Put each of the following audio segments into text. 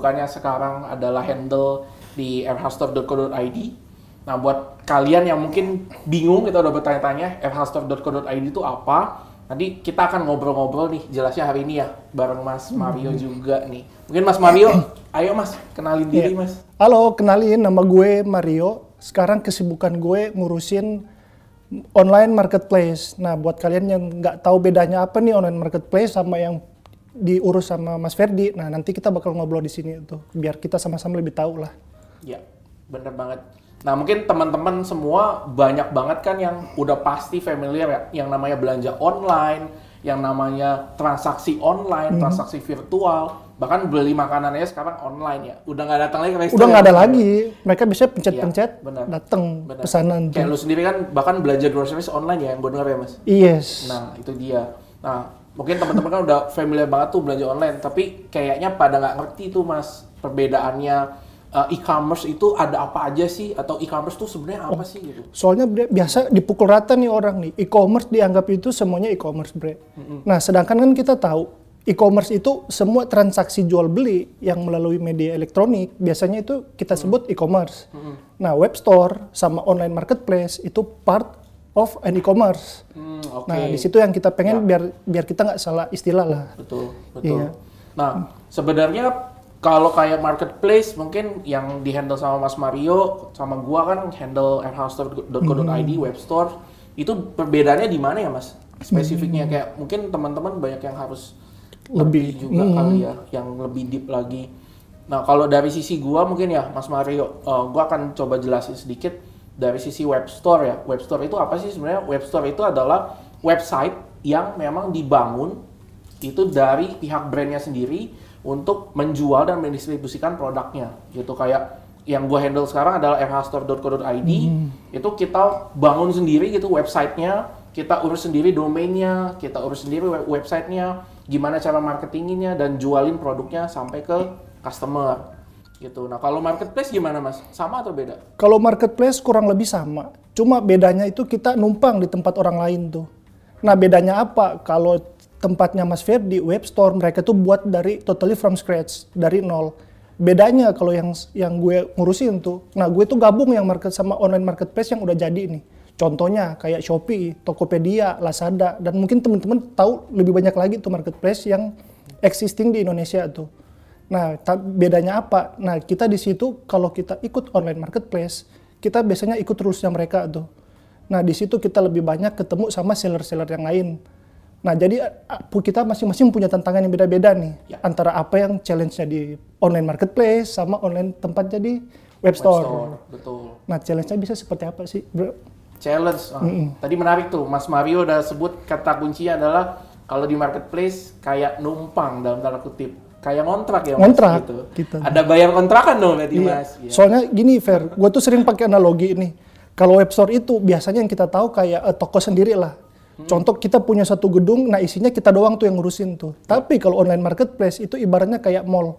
Gua kesibukannya sekarang adalah handle di airhastore.co.id. Nah, buat kalian yang mungkin bingung kita udah bertanya-tanya airhastore.co.id itu apa? Nanti kita akan ngobrol-ngobrol nih jelasnya hari ini ya bareng Mas Mario juga nih. Mungkin Mas Mario, ayo Mas kenalin diri Iya. Mas. Halo, kenalin nama gue Mario. Sekarang kesibukan gue ngurusin online marketplace. Nah, buat kalian yang nggak tahu bedanya apa nih online marketplace sama yang diurus sama Mas Ferdi, nah nanti kita bakal ngobrol di sini tuh, biar kita sama-sama lebih tahu lah. Ya, bener banget. Nah, mungkin teman-teman semua banyak banget kan yang udah pasti familiar ya, yang namanya belanja online, yang namanya transaksi online, Hmm. transaksi virtual, bahkan beli makanannya sekarang online ya. Udah nggak datang lagi ke restoran. Udah nggak ada lagi, mereka bisa pencet-pencet, Iya, benar. datang pesanan Kayak tuh. lu sendiri kan bahkan belanja groceries online ya, yang gue denger ya mas. Yes. Nah, itu dia. Nah, mungkin teman-teman kan udah familiar banget tuh belanja online, tapi kayaknya pada nggak ngerti tuh mas perbedaannya uh, e-commerce itu ada apa aja sih atau e-commerce tuh sebenarnya apa sih gitu? Soalnya biasa dipukul rata nih orang nih. E-commerce dianggap itu semuanya e-commerce, bre. Nah, sedangkan kan kita tahu e-commerce itu semua transaksi jual beli yang melalui media elektronik biasanya itu kita sebut e-commerce. Nah, web store sama online marketplace itu part of an e-commerce. Hmm, oke. Nah, di situ yang kita pengen biar biar kita nggak salah istilah lah. Betul, betul. Iya. Nah, sebenarnya kalau kayak marketplace mungkin yang dihandle sama Mas Mario sama gua kan handle airhouse.co.id web store itu perbedaannya di mana ya Mas? Spesifiknya kayak mungkin teman-teman banyak yang harus Lebih. juga kali ya, yang lebih deep lagi. Nah, kalau dari sisi gua mungkin ya Mas Mario, eh, gua akan coba jelasin sedikit dari sisi web store ya. Web store itu apa sih sebenarnya? Web store itu adalah website yang memang dibangun itu dari pihak brandnya sendiri untuk menjual dan mendistribusikan produknya gitu kayak yang gue handle sekarang adalah airhastore.co.id itu kita bangun sendiri gitu websitenya kita urus sendiri domainnya kita urus sendiri web- websitenya gimana cara marketinginnya dan jualin produknya sampai ke customer gitu nah kalau marketplace gimana mas sama atau beda Kalau marketplace kurang lebih sama. Cuma bedanya itu kita numpang di tempat orang lain tuh. Nah bedanya apa? Kalau tempatnya Mas Ferdi, web store mereka tuh buat dari totally from scratch, dari nol. Bedanya kalau yang yang gue ngurusin tuh, nah gue tuh gabung yang market sama online marketplace yang udah jadi nih. Contohnya kayak Shopee, Tokopedia, Lazada, dan mungkin teman-teman tahu lebih banyak lagi tuh marketplace yang existing di Indonesia tuh. Nah, bedanya apa? Nah, kita di situ kalau kita ikut online marketplace, kita biasanya ikut rulesnya mereka tuh. Nah, di situ kita lebih banyak ketemu sama seller-seller yang lain. Nah, jadi kita masing-masing punya tantangan yang beda-beda nih. Ya. Antara apa yang challenge-nya di online marketplace sama online tempatnya di web store. Betul Nah, challenge-nya bisa seperti apa sih, bro? challenge. Ah, Tadi menarik tuh, Mas Mario udah sebut kata kuncinya adalah kalau di marketplace kayak numpang dalam tanda kutip, kayak ngontrak ya Mas Ngontrak, gitu. gitu. Ada bayar kontrakan dong berarti Iya. Mas. Iya. Soalnya gini, Fer, gue tuh sering pakai analogi ini. Kalau web store itu biasanya yang kita tahu kayak eh, toko sendiri lah. Hmm. Contoh kita punya satu gedung, nah isinya kita doang tuh yang ngurusin tuh. Tapi kalau online marketplace itu ibaratnya kayak mall.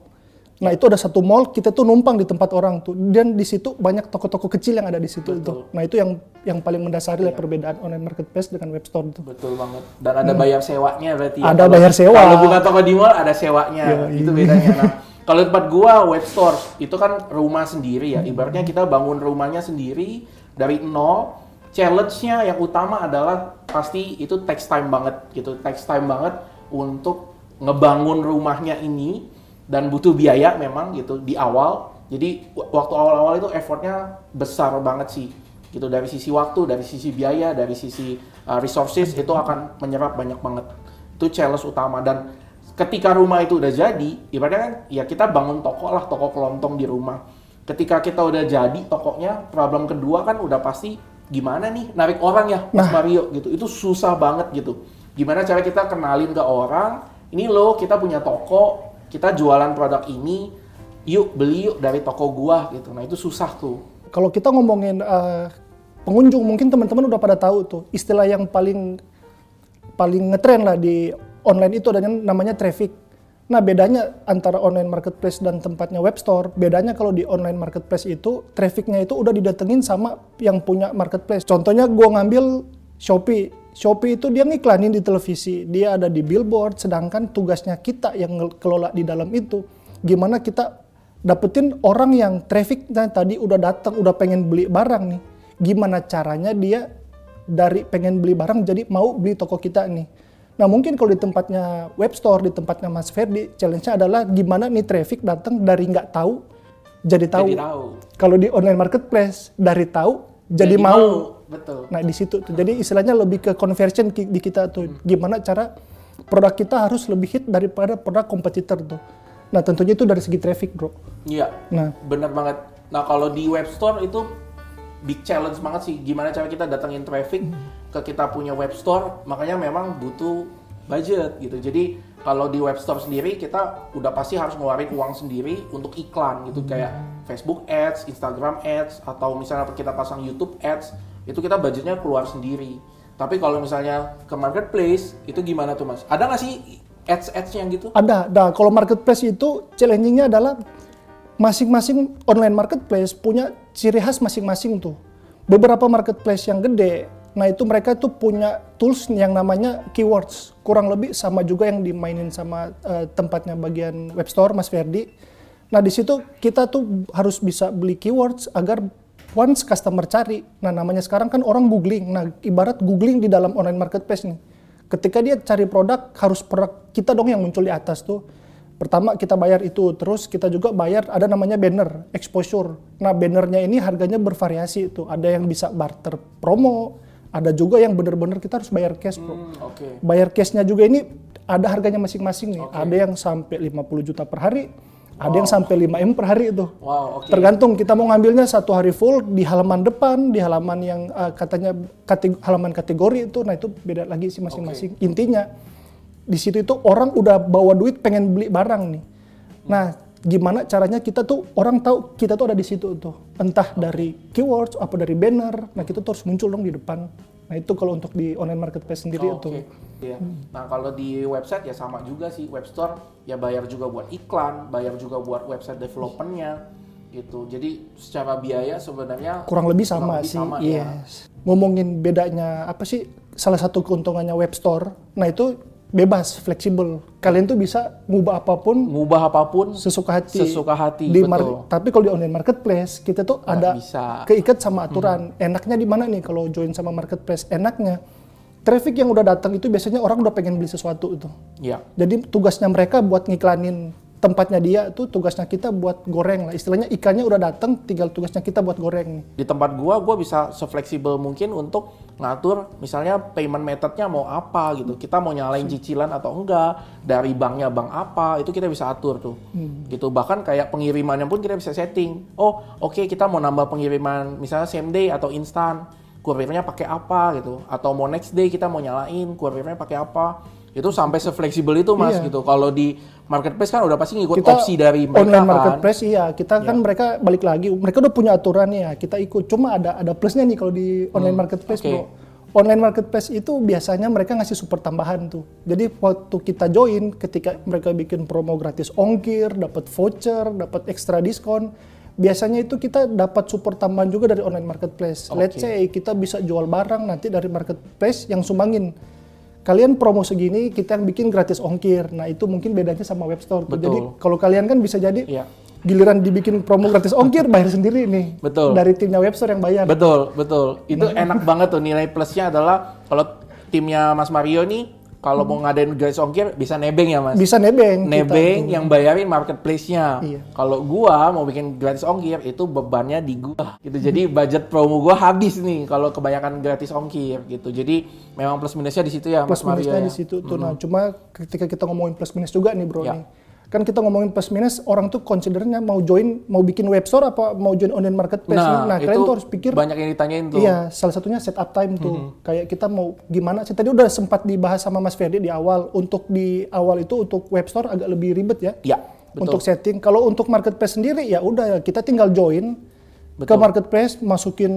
Nah itu ada satu mall, kita tuh numpang di tempat orang tuh. Dan di situ banyak toko-toko kecil yang ada di situ tuh. Nah itu yang yang paling mendasari Iya. lah perbedaan online marketplace dengan web store tuh. Betul banget. Dan ada bayar sewanya berarti. ya. Hmm. Ada Kalau- bayar sewa. Kalau buka toko di mall ada sewanya. Yoi. Itu bedanya. Nah, kalau tempat gua web store itu kan rumah sendiri ya. Ibaratnya kita bangun rumahnya sendiri dari nol. Challenge-nya yang utama adalah pasti itu takes time banget gitu. Takes time banget untuk ngebangun rumahnya ini dan butuh biaya memang gitu di awal. Jadi waktu awal-awal itu effortnya besar banget sih gitu dari sisi waktu, dari sisi biaya, dari sisi uh, resources itu akan menyerap banyak banget. Itu challenge utama dan ketika rumah itu udah jadi, ibaratnya kan ya kita bangun toko lah, toko kelontong di rumah. Ketika kita udah jadi tokonya, problem kedua kan udah pasti gimana nih narik orang ya, Mas Mario gitu. Itu susah banget gitu. Gimana cara kita kenalin ke orang, ini loh kita punya toko, kita jualan produk ini, yuk beli yuk dari toko gua gitu. Nah itu susah tuh. Kalau kita ngomongin eh, pengunjung, mungkin teman-teman udah pada tahu tuh istilah yang paling paling ngetren lah di online itu adanya namanya traffic. Nah bedanya antara online marketplace dan tempatnya web store, bedanya kalau di online marketplace itu trafficnya itu udah didatengin sama yang punya marketplace. Contohnya gua ngambil Shopee. Shopee itu dia ngiklanin di televisi, dia ada di billboard, sedangkan tugasnya kita yang kelola di dalam itu, gimana kita dapetin orang yang trafficnya tadi udah datang, udah pengen beli barang nih, gimana caranya dia dari pengen beli barang jadi mau beli toko kita nih. Nah mungkin kalau di tempatnya web store, di tempatnya Mas Ferdi, challenge-nya adalah gimana nih traffic datang dari nggak tahu jadi tahu. Jadi tahu. Kalau di online marketplace dari tahu jadi, mau. Betul. Nah di situ tuh. Jadi istilahnya lebih ke conversion di kita tuh. Gimana cara produk kita harus lebih hit daripada produk kompetitor tuh. Nah tentunya itu dari segi traffic bro. Iya. Nah Bener banget. Nah kalau di web store itu big challenge banget sih. Gimana cara kita datengin traffic ke kita punya web store. Makanya memang butuh budget gitu. Jadi kalau di web store sendiri kita udah pasti harus ngeluarin uang sendiri untuk iklan gitu kayak Facebook Ads, Instagram Ads atau misalnya kita pasang YouTube Ads itu kita budgetnya keluar sendiri. Tapi kalau misalnya ke marketplace itu gimana tuh mas? Ada nggak sih ads ads yang gitu? ada. Nah kalau marketplace itu challengingnya adalah masing-masing online marketplace punya ciri khas masing-masing tuh. Beberapa marketplace yang gede, nah itu mereka tuh punya tools yang namanya keywords. Kurang lebih sama juga yang dimainin sama eh, tempatnya bagian web store Mas Ferdi. Nah di situ kita tuh harus bisa beli keywords agar once customer cari. Nah namanya sekarang kan orang googling. Nah ibarat googling di dalam online marketplace nih. Ketika dia cari produk harus produk kita dong yang muncul di atas tuh. Pertama kita bayar itu, terus kita juga bayar ada namanya banner, exposure. Nah bannernya ini harganya bervariasi itu. Ada yang bisa barter promo, ada juga yang bener-bener kita harus bayar cash bro. Hmm, Oke. Bayar cashnya juga ini ada harganya masing-masing nih. Ada yang sampai 50 juta per hari, ada yang sampai 5 m per hari itu. Wow, oke. Tergantung kita mau ngambilnya satu hari full di halaman depan, di halaman yang eh, katanya halaman kategori itu, nah itu beda lagi sih masing-masing. Intinya di situ itu orang udah bawa duit pengen beli barang nih. Nah, gimana caranya kita tuh orang tahu kita tuh ada di situ tuh. Entah dari keywords apa dari banner. Nah, kita tuh harus muncul dong di depan. Nah, itu kalau untuk di online marketplace sendiri Oh, itu. Iya. Nah kalau di website ya sama juga sih web store ya bayar juga buat iklan, bayar juga buat website developernya gitu. Jadi secara biaya sebenarnya kurang lebih kurang sama lebih sih. sama, ya. yes. Ngomongin bedanya apa sih? Salah satu keuntungannya web store. Nah itu bebas, fleksibel. Kalian tuh bisa ngubah apa pun ngubah apa pun sesuka hati. Sesuka hati, Di betul. Tapi kalau di online marketplace kita tuh Nggak ada bisa. Hmm. keikat sama aturan. Enaknya di mana nih kalau join sama marketplace? Enaknya traffic yang udah datang itu biasanya orang udah pengen beli sesuatu itu. ya Jadi tugasnya mereka buat ngiklanin tempatnya dia tuh tugasnya kita buat goreng lah. Istilahnya ikannya udah datang, tinggal tugasnya kita buat goreng. Di tempat gua gua bisa sefleksibel mungkin untuk ngatur misalnya payment methodnya mau apa gitu. Kita mau nyalain cicilan atau enggak dari banknya bank apa itu kita bisa atur tuh. Gitu. Bahkan kayak pengirimannya pun kita bisa setting. Oh oke kita mau nambah pengiriman misalnya same day atau instan kurirnya pakai apa gitu. Atau mau next day kita mau nyalain kurirnya pakai apa. Itu sampai sefleksibel itu mas Iya. gitu. Kalau di marketplace kan udah pasti ngikut kita opsi dari mereka online kan. marketplace iya. Kita kan mereka balik lagi. Mereka udah punya aturan ya. Kita ikut. Cuma ada ada plusnya nih kalau di online marketplace Hmm, oke. bro. Online marketplace itu biasanya mereka ngasih support tambahan tuh. Jadi waktu kita join ketika mereka bikin promo gratis ongkir dapat voucher dapat ekstra diskon biasanya itu kita dapat support tambahan juga dari online marketplace let's Oke. say kita bisa jual barang nanti dari marketplace yang sumbangin kalian promo segini kita yang bikin gratis ongkir nah itu mungkin bedanya sama web store tuh. Betul. jadi kalau kalian kan bisa jadi Iya. giliran dibikin promo gratis ongkir bayar sendiri nih Betul. dari timnya web store yang bayar Betul, betul. Itu enak banget tuh nilai plusnya adalah kalau timnya Mas Mario nih kalau mau ngadain gratis ongkir bisa nebeng ya Mas. bisa nebeng nebeng yang bayarin marketplace-nya. Iya. Kalau gua mau bikin gratis ongkir itu bebannya di gua gitu. Jadi budget promo gua habis nih kalau kebanyakan gratis ongkir gitu. Jadi memang plus minusnya di situ ya plus Mas Mario. minusnya ya. di situ tuh nah cuma ketika kita ngomongin plus minus juga nih bro Ya. nih kan kita ngomongin plus minus orang tuh considernya mau join mau bikin web store apa mau join online marketplace Nah, nah itu kalian tuh harus pikir banyak yang ditanyain tuh. Iya, salah satunya setup time tuh. Mm-hmm. Kayak kita mau gimana sih? Tadi udah sempat dibahas sama Mas Ferdi di awal. Untuk di awal itu untuk web store agak lebih ribet ya. Ya, betul. Untuk setting. Kalau untuk marketplace sendiri ya udah kita tinggal join ke Betul. marketplace, masukin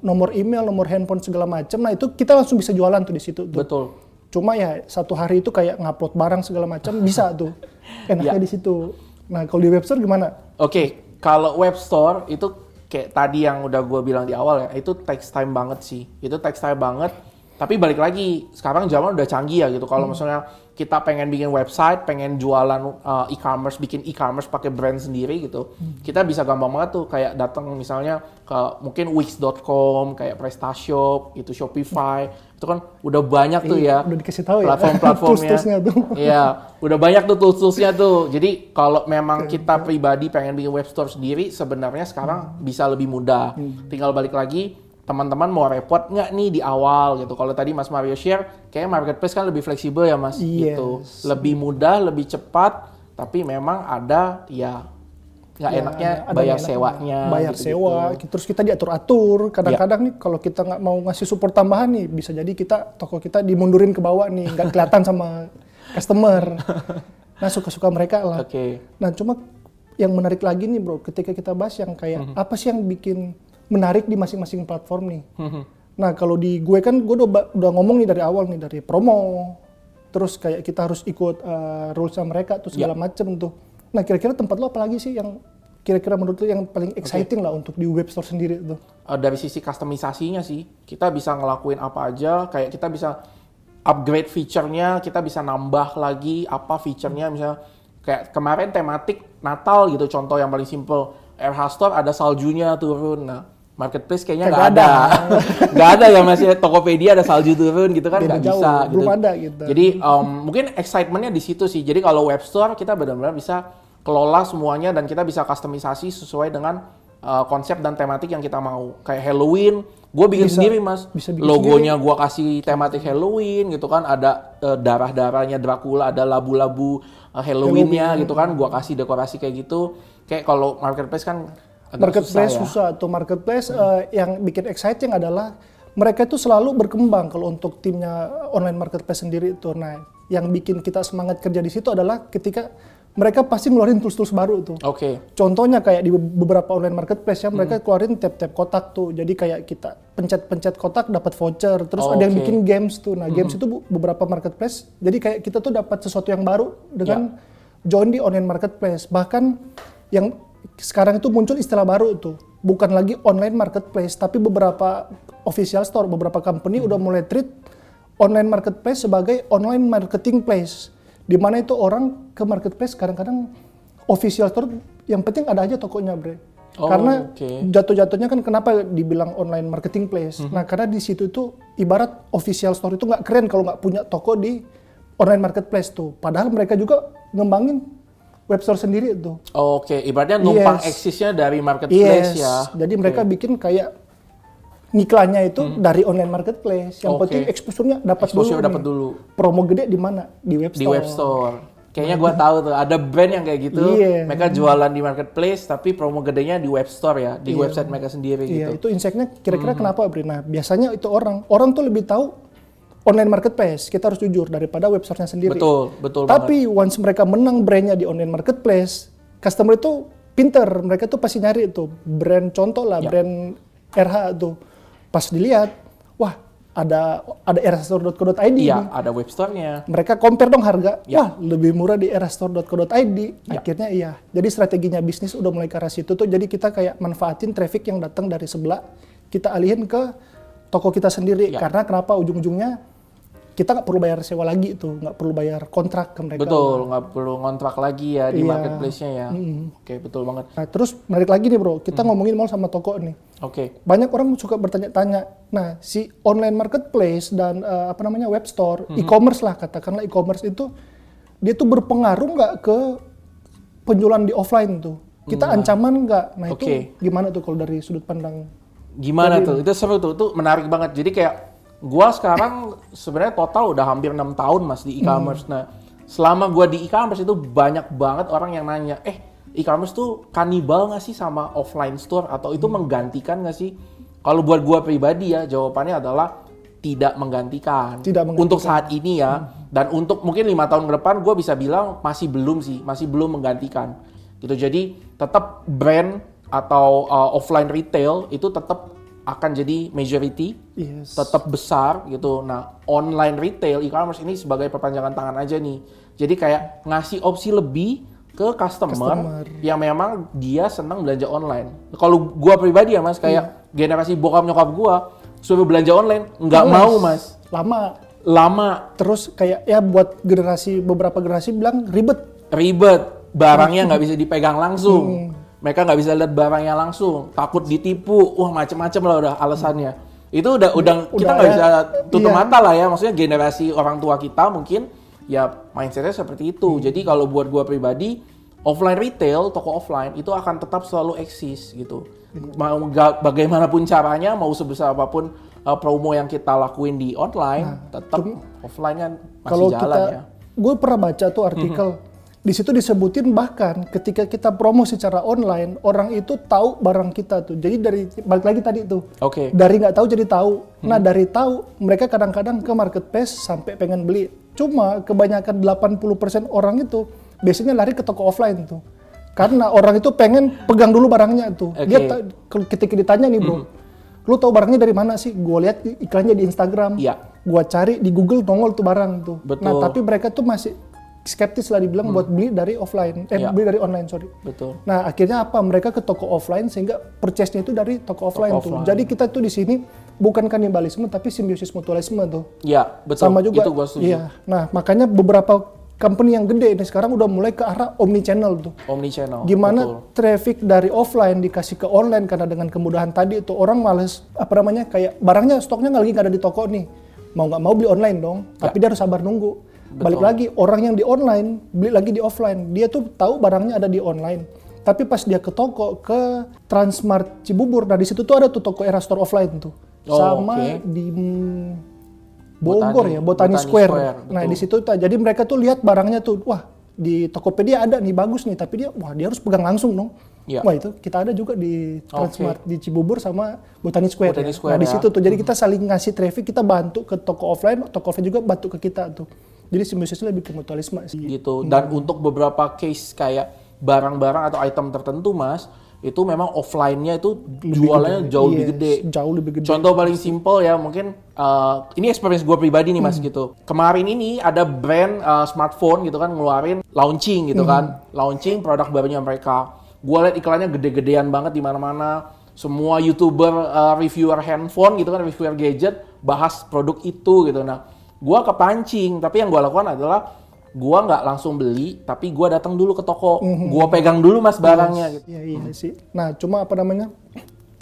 nomor email, nomor handphone segala macam. Nah itu kita langsung bisa jualan tuh di situ. Tuh. Betul. Cuma ya satu hari itu kayak ngupload barang segala macam bisa tuh. Enaknya Ya. di situ. Nah kalau di web store gimana? Oke, kalau web store itu kayak tadi yang udah gue bilang di awal ya, itu takes time banget sih. Itu takes time banget Tapi balik lagi, sekarang zaman udah canggih ya gitu. Kalau misalnya kita pengen bikin website, pengen jualan uh, e-commerce, bikin e-commerce pakai brand sendiri gitu, kita bisa gampang banget tuh kayak datang misalnya ke mungkin wix.com, kayak PrestaShop, itu Shopify, itu kan udah banyak tuh ya Udah dikasih tahu ya. platform-platformnya. Tuh. Iya, udah banyak tuh tools-toolsnya tuh. Jadi kalau memang kita pribadi pengen bikin web store sendiri, sebenarnya sekarang bisa lebih mudah. Tinggal balik lagi, teman-teman mau repot nggak nih di awal gitu. Kalau tadi Mas Mario share, kayak marketplace kan lebih fleksibel ya Mas, Yes. gitu. Lebih mudah, lebih cepat, tapi memang ada ya nggak Ya, enaknya ada- ada bayar enaknya. sewanya. bayar gitu-gitu. sewa terus kita diatur-atur kadang-kadang nih kalau kita nggak mau ngasih support tambahan nih bisa jadi kita toko kita dimundurin ke bawah nih nggak kelihatan sama customer nah suka-suka mereka lah Oke. nah cuma yang menarik lagi nih bro ketika kita bahas yang kayak Mhm. apa sih yang bikin menarik di masing-masing platform nih Mhm. Nah kalau di gue kan gue udah, udah ngomong nih dari awal nih dari promo, terus kayak kita harus ikut uh, rulesnya mereka terus Ya. segala macem tuh. Nah kira-kira tempat lo apa lagi sih yang kira-kira menurut lo yang paling exciting lah untuk di web store sendiri tuh? Uh, dari sisi customisasinya sih, kita bisa ngelakuin apa aja, kayak kita bisa upgrade feature-nya, kita bisa nambah lagi apa feature-nya, misalnya kayak kemarin tematik Natal gitu, contoh yang paling simple, RH Store ada saljunya turun, nah marketplace kayaknya nggak ada, nggak ada ya masih Tokopedia ada salju turun gitu kan nggak bisa, belum gitu. ada gitu. Jadi um, mungkin excitementnya di situ sih. Jadi kalau web store kita benar-benar bisa kelola semuanya dan kita bisa customisasi sesuai dengan uh, konsep dan tematik yang kita mau. Kayak Halloween, gue bikin Bisa- sendiri mas. bisa bikin Logonya gue kasih tematik Halloween gitu kan. Ada uh, darah-darahnya Dracula, ada labu-labu uh, Halloween-nya gitu kan. Gue kasih dekorasi kayak gitu. Kayak kalau marketplace kan agak marketplace susah ya. susah, tuh marketplace uh, yang bikin exciting adalah mereka itu selalu berkembang kalau untuk timnya online marketplace sendiri itu. Nah, yang bikin kita semangat kerja di situ adalah ketika mereka pasti ngeluarin tools-tools baru tuh. Oke. Contohnya kayak di beberapa online marketplace ya Hmm. mereka keluarin tab-tab kotak tuh. Jadi kayak kita pencet-pencet kotak dapat voucher. Terus ada yang. Hmm. bikin games tuh. Nah, games itu beberapa marketplace. Jadi kayak kita tuh dapat sesuatu yang baru dengan Ya. join di online marketplace. Bahkan yang sekarang itu muncul istilah baru tuh. Bukan lagi online marketplace, tapi beberapa official store, beberapa company Hmm. udah mulai treat online marketplace sebagai online marketing place. Di mana itu orang ke marketplace kadang-kadang official store yang penting ada aja tokonya, Bre. Oh, karena. Mhm. jatuh-jatuhnya kan kenapa dibilang online marketing place? Nah, karena di situ itu ibarat official store itu nggak keren kalau nggak punya toko di online marketplace tuh. Padahal mereka juga ngembangin web store sendiri tuh. Oke, ibaratnya numpang Yes. eksisnya dari marketplace ya. Jadi mereka bikin kayak ngiklannya itu dari online marketplace. Yang Hmm. Oke. penting exposure-nya dapat dulu. Exposure dapat nih. dulu. Promo gede di mana? Di web di store. web store. Kayaknya gua tahu tuh ada brand yang kayak gitu. Iya. Mereka jualan di marketplace tapi promo gedenya di web store ya, di website mereka sendiri Iya, gitu. itu insight-nya kira-kira kenapa, Bri? Nah, biasanya itu orang. Orang tuh lebih tahu online marketplace. Kita harus jujur daripada web store-nya sendiri. Betul, betul banget. Tapi once mereka menang brandnya di online marketplace, customer itu pinter. Mereka tuh pasti nyari itu brand contoh lah, Ya. brand RH tuh. Pas dilihat, wah ada ada rhstore.co.id Iya, ada web store-nya. Mereka compare dong harga. Ya. Wah, lebih murah di rhstore.co.id. Akhirnya iya. Jadi strateginya bisnis udah mulai ke arah situ tuh. Jadi kita kayak manfaatin traffic yang datang dari sebelah, kita alihin ke toko kita sendiri. Ya. Karena kenapa ujung-ujungnya kita nggak perlu bayar sewa lagi itu, nggak perlu bayar kontrak ke mereka. Betul, nggak perlu ngontrak lagi ya di Iya. marketplace-nya ya. Oke, betul banget. Nah, terus menarik lagi nih bro, kita ngomongin mall sama toko nih. Oke. Banyak orang suka bertanya-tanya, nah si online marketplace dan eh, apa namanya web store, Hmm. e-commerce lah katakanlah e-commerce itu dia tuh berpengaruh nggak ke penjualan di offline tuh? Kita ancaman nggak? Nah itu Oke. gimana tuh kalau dari sudut pandang? Gimana tuh? Itu seru tuh. Itu menarik banget. Jadi kayak gua sekarang sebenarnya total udah hampir enam tahun Mas di e-commerce. Nah, selama gua di e-commerce itu banyak banget orang yang nanya, "Eh, e-commerce tuh kanibal nggak sih sama offline store atau itu menggantikan nggak sih?" Kalau buat gua pribadi ya, jawabannya adalah tidak menggantikan. Tidak menggantikan. Untuk saat ini ya, dan untuk mungkin lima tahun ke depan, gue bisa bilang masih belum sih, masih belum menggantikan. Gitu. Jadi tetap brand atau uh, offline retail itu tetap akan jadi majority, Yes. tetap besar gitu. Nah, online retail e-commerce ini sebagai perpanjangan tangan aja nih. Jadi kayak ngasih opsi lebih ke customer, Customer. yang memang dia senang belanja online. Kalau gua pribadi ya Mas, kayak generasi bokap nyokap gua suruh belanja online nggak Males. mau Mas. lama. Lama, Terus kayak ya buat generasi beberapa generasi bilang ribet. ribet, barangnya nggak bisa dipegang langsung. Hmm. Mereka nggak bisa lihat barangnya langsung, takut ditipu, wah macem-macem lah udah alasannya. Itu udah udah kita Udah nggak ya, bisa tutup iya. mata lah ya, maksudnya generasi orang tua kita mungkin ya mindsetnya seperti itu. Hmm. Jadi kalau buat gua pribadi, offline retail, toko offline itu akan tetap selalu eksis gitu. Iya. Mau ga- bagaimanapun caranya, mau sebesar apa pun uh, promo yang kita lakuin di online, tetap offline kan masih Nah, Kalau jalan kita, ya. gue pernah baca tuh artikel. Di situ disebutin bahkan ketika kita promo secara online, orang itu tahu barang kita tuh. Jadi dari balik lagi tadi tuh. Oke. Dari nggak tahu jadi tahu. Nah dari tahu mereka kadang-kadang ke marketplace sampai pengen beli. Cuma kebanyakan 80% orang itu biasanya lari ke toko offline tuh. Karena orang itu pengen pegang dulu barangnya tuh. Dia ta- kalau ketika ditanya nih bro, lu tahu barangnya dari mana sih? Gue lihat iklannya di Instagram. Iya. Gua cari di Google nongol tuh barang tuh. Betul. Nah tapi mereka tuh masih skeptis lah dibilang buat beli dari offline, eh Iya. beli dari online sorry. Betul. Nah akhirnya apa? Mereka ke toko offline sehingga purchase-nya itu dari toko offline tuh. offline. Jadi kita tuh di sini bukan kanibalisme tapi simbiosis mutualisme tuh. Ya, betul. Sama juga. Itu gua setuju. Iya. Nah makanya beberapa company yang gede ini sekarang udah mulai ke arah omni channel tuh. Omni channel. Gimana betul. traffic dari offline dikasih ke online karena dengan kemudahan tadi itu orang males apa namanya kayak barangnya stoknya nggak lagi nggak ada di toko nih mau nggak mau beli online dong Ya. tapi dia harus sabar nunggu balik lagi orang yang di online beli lagi di offline dia tuh tahu barangnya ada di online tapi pas dia ke toko ke Transmart Cibubur nah di situ tuh ada tuh toko era store offline tuh Oh, sama oke. di Bogor Botani- ya Botani, Botani Square. Square, Nah betul. di situ tuh, jadi mereka tuh lihat barangnya tuh, wah di Tokopedia ada nih bagus nih, tapi dia wah dia harus pegang langsung dong. Iya. Wah itu kita ada juga di Transmart di Cibubur sama Botani Square. Botani ya. Square, nah di ya. situ tuh jadi kita saling ngasih traffic, kita bantu ke toko offline, toko offline juga bantu ke kita tuh. Jadi simbiosisnya lebih ke mutualisme sih. gitu. Dan untuk beberapa case kayak barang-barang atau item tertentu, Mas, itu memang offline-nya itu jualannya jauh lebih Yes, gede. Jauh lebih gede. Contoh paling simple ya mungkin uh, ini experience gue pribadi nih mas Hmm. gitu. Kemarin ini ada brand uh, smartphone gitu kan ngeluarin launching gitu Hmm. kan, launching produk barunya mereka. Gue liat iklannya gede-gedean banget di mana-mana. Semua youtuber, uh, reviewer handphone gitu kan, reviewer gadget bahas produk itu gitu. Nah, gue kepancing. Tapi yang gue lakukan adalah gua nggak langsung beli, tapi gua datang dulu ke toko, Hmm. gua pegang dulu mas barangnya gitu. Iya iya sih. Nah cuma apa namanya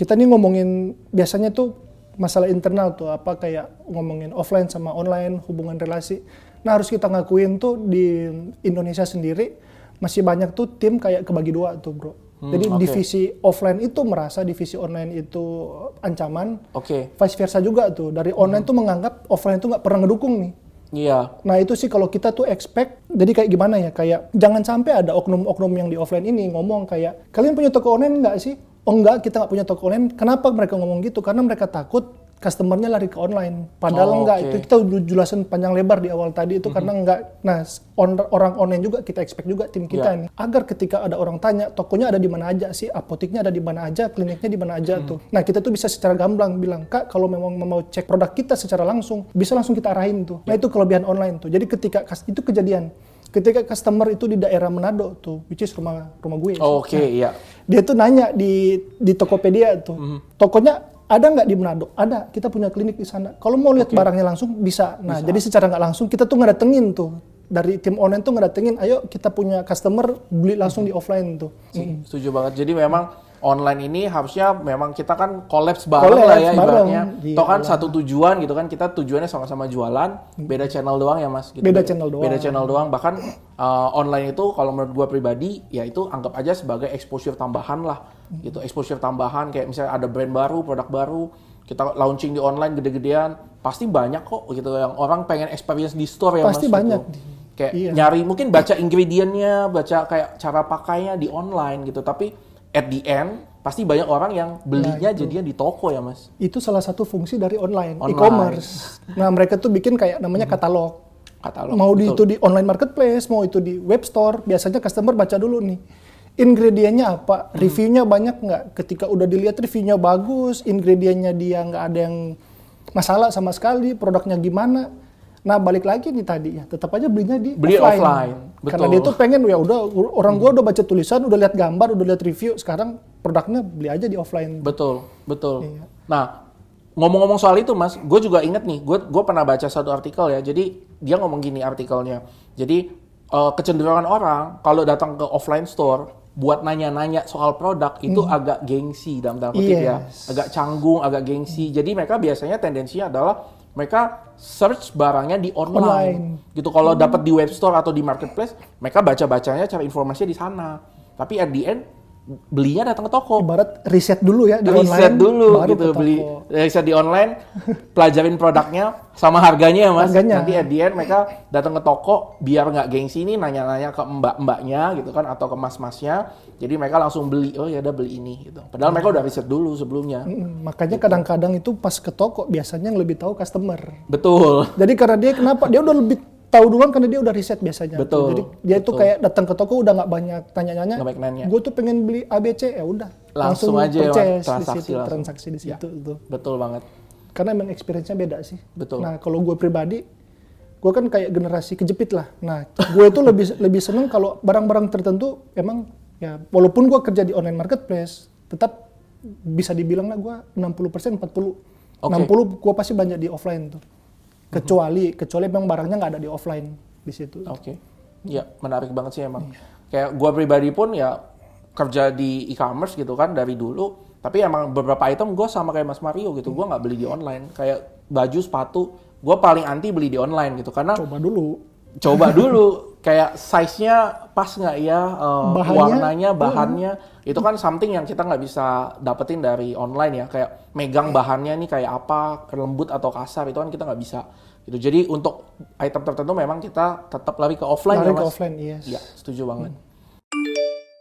kita nih ngomongin biasanya tuh masalah internal tuh apa kayak ngomongin offline sama online hubungan relasi. Nah harus kita ngakuin tuh di Indonesia sendiri masih banyak tuh tim kayak kebagi dua tuh bro. Jadi oke. divisi offline itu merasa divisi online itu ancaman, Oke, vice versa juga tuh. Dari online tuh menganggap offline tuh nggak pernah ngedukung nih. iya, Nah itu sih kalau kita tuh expect, jadi kayak gimana ya, kayak jangan sampai ada oknum-oknum yang di offline ini ngomong kayak, kalian punya toko online nggak sih? Oh enggak, kita nggak punya toko online. Kenapa mereka ngomong gitu? Karena mereka takut customernya lari ke online. Padahal Oh, enggak, oke. itu kita udah jelasin panjang lebar di awal tadi itu karena enggak. Nah, on- orang online juga kita expect juga tim kita Ya. nih. Agar ketika ada orang tanya, tokonya ada di mana aja sih, apoteknya ada di mana aja, kliniknya di mana aja tuh. Nah, kita tuh bisa secara gamblang bilang, Kak, kalau memang mau cek produk kita secara langsung, bisa langsung kita arahin tuh. Nah, itu kelebihan online tuh. Jadi ketika itu kejadian, ketika customer itu di daerah Manado tuh, which is rumah rumah gue. sih. oke, iya. Dia tuh nanya di di Tokopedia tuh, Mhm. tokonya ada nggak di Manado? Ada, kita punya klinik di sana. Kalau mau lihat barangnya langsung bisa. Nah, jadi secara nggak langsung kita tuh ngedatengin tuh dari tim online tuh ngedatengin, ayo kita punya customer beli langsung di offline tuh. Setuju banget. Jadi memang online ini harusnya memang kita kan collapse bareng Collapse lah ya bareng. ibaratnya. Iya Toh kan lah. satu tujuan gitu kan kita tujuannya sama-sama jualan, beda channel doang ya Mas. Gitu. Beda channel doang. Beda channel doang. Bahkan uh, online itu kalau menurut gua pribadi ya itu anggap aja sebagai exposure tambahan lah. Hmm. Gitu exposure tambahan kayak misalnya ada brand baru, produk baru, kita launching di online gede-gedean, pasti banyak kok gitu yang orang pengen experience di store ya Pasti Mas. banyak. Gitu. Kayak Iya. nyari mungkin baca ingredientnya, baca kayak cara pakainya di online gitu. Tapi at the end pasti banyak orang yang belinya jadinya di toko ya mas. Itu salah satu fungsi dari online, Online. e-commerce. Nah, mereka tuh bikin kayak namanya katalog. Katalog. mau di itu di online marketplace, mau itu di web store, biasanya customer baca dulu nih. Ingredientnya apa? Hmm. Reviewnya banyak nggak? Ketika udah dilihat reviewnya bagus, ingredientnya dia nggak ada yang masalah sama sekali, produknya gimana? Nah balik lagi nih tadi ya, tetap aja belinya di Beli offline, Karena betul. dia tuh pengen ya udah orang gua udah baca tulisan, udah lihat gambar, udah lihat review, sekarang produknya beli aja di offline. Betul, betul. Iya. Nah, ngomong-ngomong soal itu mas, gue juga inget nih, gue gue pernah baca satu artikel ya. Jadi dia ngomong gini artikelnya. Jadi eh, kecenderungan orang kalau datang ke offline store buat nanya-nanya soal produk itu agak gengsi dalam tanda kutip ya, Yes. agak canggung, agak gengsi. Jadi mereka biasanya tendensinya adalah mereka search barangnya di online, Online. gitu. Kalau dapat di web store atau di marketplace, mereka baca-bacanya cari informasinya di sana. Tapi at the end belinya datang ke toko Ibarat riset dulu ya di riset online. dulu baru gitu ke toko. beli riset di online pelajarin produknya sama harganya ya mas Harganya. nanti at the end mereka datang ke toko biar nggak gengsi nih nanya-nanya ke mbak-mbaknya gitu kan atau ke mas-masnya jadi mereka langsung beli oh ya udah beli ini gitu padahal mereka udah riset dulu sebelumnya Mm, makanya kadang-kadang itu pas ke toko biasanya yang lebih tahu customer. betul Jadi karena dia kenapa dia udah lebih tahu duluan karena dia udah riset biasanya. Betul, Jadi dia itu kayak datang ke toko udah nggak banyak tanya-nanya. Nggak banyak nanya. Gue tuh pengen beli ABC ya udah. Langsung aja ya, purchase di transaksi situ, langsung. transaksi di situ tuh. betul banget Karena emang experience-nya beda sih. Betul. Nah kalau gue pribadi, gue kan kayak generasi kejepit lah. Nah gue itu lebih lebih seneng kalau barang-barang tertentu emang ya walaupun gue kerja di online marketplace, tetap bisa dibilang lah gue 60% 40. Oke. 60 gue pasti banyak di offline tuh. Kecuali kecuali memang barangnya nggak ada di offline di situ. Oke, ya menarik banget sih emang. Iya. Kayak gua pribadi pun ya kerja di e-commerce gitu kan dari dulu. Tapi emang beberapa item gue sama kayak Mas Mario gitu. Gua nggak beli di online. Kayak baju, sepatu, gue paling anti beli di online gitu karena Coba dulu. Coba dulu kayak size-nya pas nggak ya, Bahannya, warnanya, bahannya. Itu kan something yang kita nggak bisa dapetin dari online ya. Kayak megang bahannya nih kayak apa, lembut atau kasar itu kan kita nggak bisa. Gitu. Jadi untuk item tertentu memang kita tetap lari ke offline Lari ya ke mas. offline, yes. Iya, setuju banget.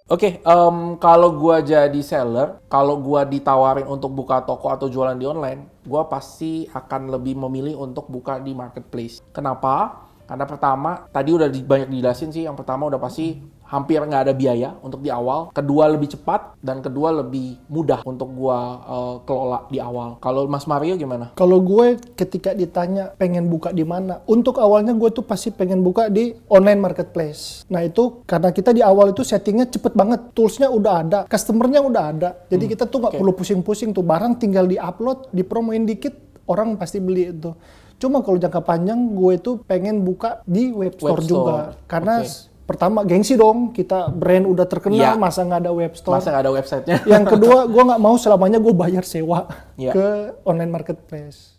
Oke, em, kalau gua jadi seller, kalau gua ditawarin untuk buka toko atau jualan di online, gua pasti akan lebih memilih untuk buka di marketplace. Kenapa? Karena pertama, tadi udah di- banyak dijelasin sih. Yang pertama udah pasti hampir nggak ada biaya untuk di awal. Kedua lebih cepat dan kedua lebih mudah untuk gua eh, kelola di awal. Kalau Mas Mario gimana? Kalau gue ketika ditanya pengen buka di mana, untuk awalnya gue tuh pasti pengen buka di online marketplace. Nah itu karena kita di awal itu settingnya cepet banget, toolsnya udah ada, customernya udah ada. Jadi kita tuh nggak oke. perlu pusing-pusing tuh barang tinggal diupload, dipromoin dikit, orang pasti beli itu. Cuma kalau jangka panjang gue tuh pengen buka di web store, Web juga, store, karena oke. s- pertama gengsi dong, kita brand udah terkenal, Iya. masa nggak ada web store. Masa nggak ada websitenya? Yang kedua, gue nggak mau selamanya gue bayar sewa Iya. ke online marketplace.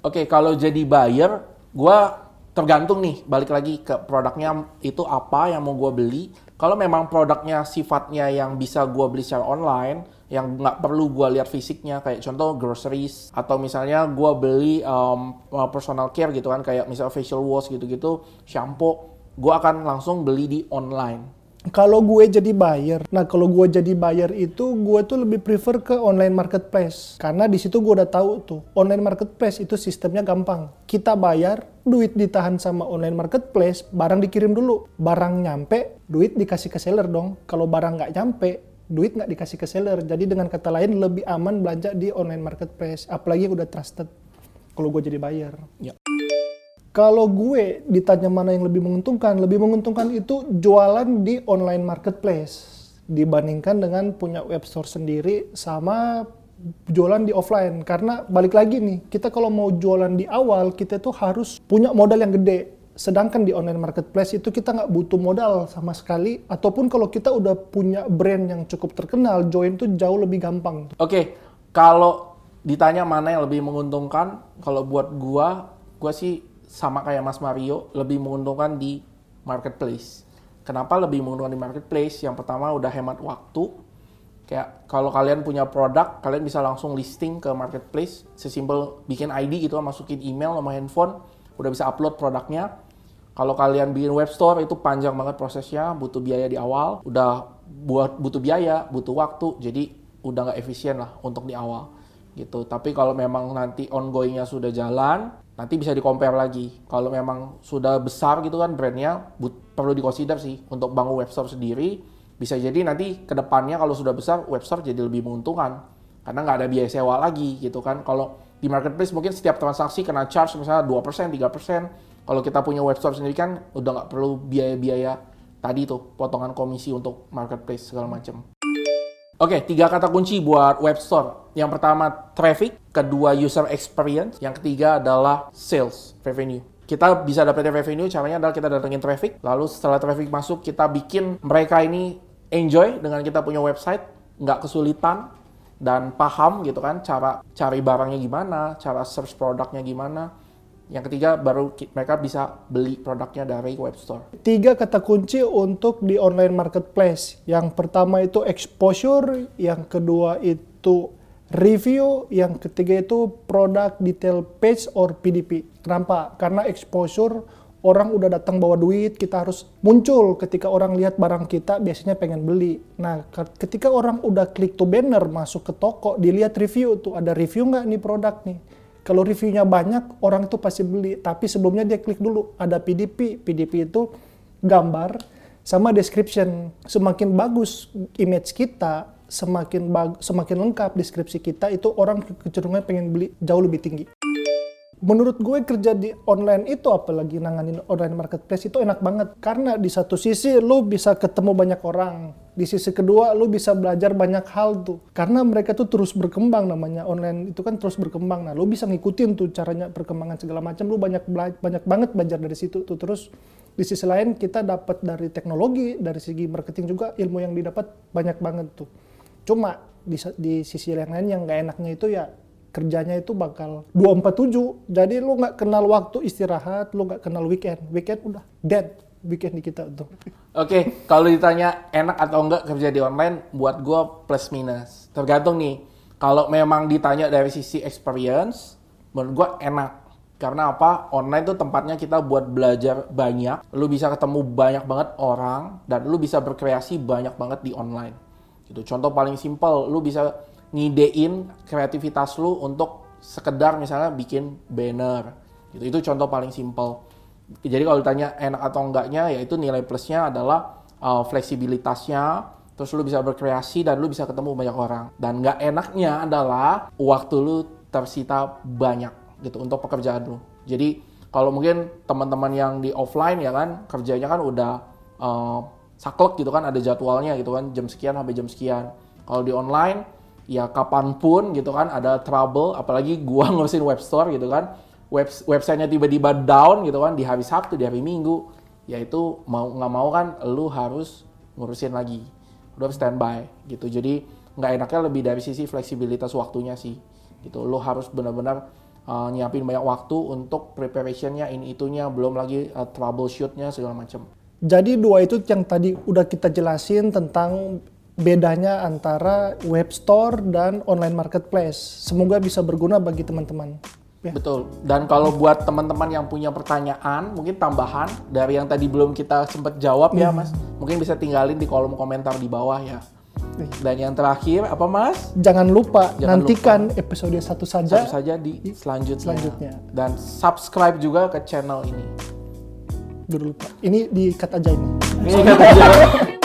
Oke, kalau jadi buyer, gua tergantung nih, balik lagi ke produknya itu apa yang mau gua beli. Kalau memang produknya sifatnya yang bisa gua beli secara online, yang nggak perlu gua lihat fisiknya, kayak contoh groceries, atau misalnya gua beli um, personal care gitu kan, kayak misalnya facial wash gitu-gitu, shampoo, gua akan langsung beli di online. Kalau gue jadi buyer, nah kalau gue jadi buyer itu gue tuh lebih prefer ke online marketplace karena di situ gue udah tahu tuh online marketplace itu sistemnya gampang. Kita bayar, duit ditahan sama online marketplace, barang dikirim dulu, barang nyampe, duit dikasih ke seller dong. Kalau barang nggak nyampe, duit nggak dikasih ke seller. Jadi dengan kata lain lebih aman belanja di online marketplace, apalagi udah trusted. Kalau gue jadi buyer. Ya. Kalau gue ditanya mana yang lebih menguntungkan, lebih menguntungkan itu jualan di online marketplace dibandingkan dengan punya web store sendiri sama jualan di offline. Karena balik lagi nih, kita kalau mau jualan di awal kita tuh harus punya modal yang gede. Sedangkan di online marketplace itu kita nggak butuh modal sama sekali. Ataupun kalau kita udah punya brand yang cukup terkenal, join tuh jauh lebih gampang. Oke, kalau ditanya mana yang lebih menguntungkan, kalau buat gua, gua sih sama kayak Mas Mario, lebih menguntungkan di marketplace. Kenapa lebih menguntungkan di marketplace? Yang pertama udah hemat waktu. Kayak kalau kalian punya produk, kalian bisa langsung listing ke marketplace, sesimpel bikin ID gitu, masukin email sama handphone, udah bisa upload produknya. Kalau kalian bikin web store itu panjang banget prosesnya, butuh biaya di awal, udah buat butuh biaya, butuh waktu, jadi udah nggak efisien lah untuk di awal gitu. Tapi kalau memang nanti ongoingnya sudah jalan, nanti bisa di compare lagi. Kalau memang sudah besar gitu kan brandnya, perlu di consider sih untuk bangun web store sendiri. Bisa jadi nanti ke depannya kalau sudah besar web store jadi lebih menguntungkan karena nggak ada biaya sewa lagi gitu kan. Kalau di marketplace mungkin setiap transaksi kena charge misalnya 2%, 3%. Kalau kita punya web store sendiri kan udah nggak perlu biaya-biaya tadi tuh potongan komisi untuk marketplace segala macam. Oke, tiga kata kunci buat web store. Yang pertama traffic, kedua user experience, yang ketiga adalah sales revenue. Kita bisa dapetin revenue, caranya adalah kita datengin traffic, lalu setelah traffic masuk, kita bikin mereka ini enjoy dengan kita punya website, nggak kesulitan, dan paham gitu kan cara cari barangnya gimana, cara search produknya gimana. Yang ketiga baru mereka bisa beli produknya dari web store. Tiga kata kunci untuk di online marketplace. Yang pertama itu exposure, yang kedua itu review, yang ketiga itu product detail page or PDP. Kenapa? Karena exposure orang udah datang bawa duit, kita harus muncul ketika orang lihat barang kita biasanya pengen beli. Nah, ke- ketika orang udah klik tuh banner masuk ke toko, dilihat review tuh ada review nggak nih produk nih. Kalau reviewnya banyak, orang itu pasti beli. Tapi sebelumnya dia klik dulu, ada PDP. PDP itu gambar sama description. Semakin bagus image kita, semakin bag- semakin lengkap deskripsi kita, itu orang kecenderungan pengen beli jauh lebih tinggi. Menurut gue kerja di online itu apalagi nanganin online marketplace itu enak banget karena di satu sisi lu bisa ketemu banyak orang, di sisi kedua lu bisa belajar banyak hal tuh. Karena mereka tuh terus berkembang namanya online itu kan terus berkembang. Nah, lu bisa ngikutin tuh caranya perkembangan segala macam. Lu banyak banyak banget belajar dari situ tuh. Terus di sisi lain kita dapat dari teknologi, dari segi marketing juga ilmu yang didapat banyak banget tuh. Cuma di, di sisi yang lain yang nggak enaknya itu ya kerjanya itu bakal 247 jadi lu nggak kenal waktu istirahat lu nggak kenal weekend. Weekend udah dead weekend di kita tuh Oke, kalau ditanya enak atau enggak kerja di online, buat gue plus minus. Tergantung nih, kalau memang ditanya dari sisi experience, menurut gue enak. Karena apa? Online tuh tempatnya kita buat belajar banyak, lu bisa ketemu banyak banget orang, dan lu bisa berkreasi banyak banget di online. Gitu. Contoh paling simpel, lu bisa ngidein kreativitas lu untuk sekedar misalnya bikin banner. Gitu. Itu contoh paling simpel. Jadi kalau ditanya enak atau enggaknya, yaitu nilai plusnya adalah uh, fleksibilitasnya, terus lu bisa berkreasi dan lu bisa ketemu banyak orang. Dan nggak enaknya adalah waktu lu tersita banyak gitu untuk pekerjaan lu. Jadi kalau mungkin teman-teman yang di offline ya kan kerjanya kan udah uh, saklek gitu kan ada jadwalnya gitu kan jam sekian sampai jam sekian. Kalau di online ya kapan pun gitu kan ada trouble apalagi gua ngurusin web store gitu kan web websitenya tiba-tiba down gitu kan di hari Sabtu di hari Minggu ya itu mau nggak mau kan lu harus ngurusin lagi. Lu harus standby gitu. Jadi nggak enaknya lebih dari sisi fleksibilitas waktunya sih gitu. Lu harus benar-benar uh, nyiapin banyak waktu untuk preparationnya ini itunya belum lagi uh, troubleshootnya segala macam jadi dua itu yang tadi udah kita jelasin tentang bedanya antara web store dan online marketplace. Semoga bisa berguna bagi teman-teman Ya. Betul. Dan kalau buat teman-teman yang punya pertanyaan, mungkin tambahan dari yang tadi belum kita sempat jawab ya, Mas. Mungkin bisa tinggalin di kolom komentar di bawah ya. Dan yang terakhir apa, Mas? jangan lupa Jangan nantikan episode satu saja Satu saja di selanjutnya. selanjutnya. Dan subscribe juga ke channel ini. Udah lupa ini di cut aja ini Ini kata aja.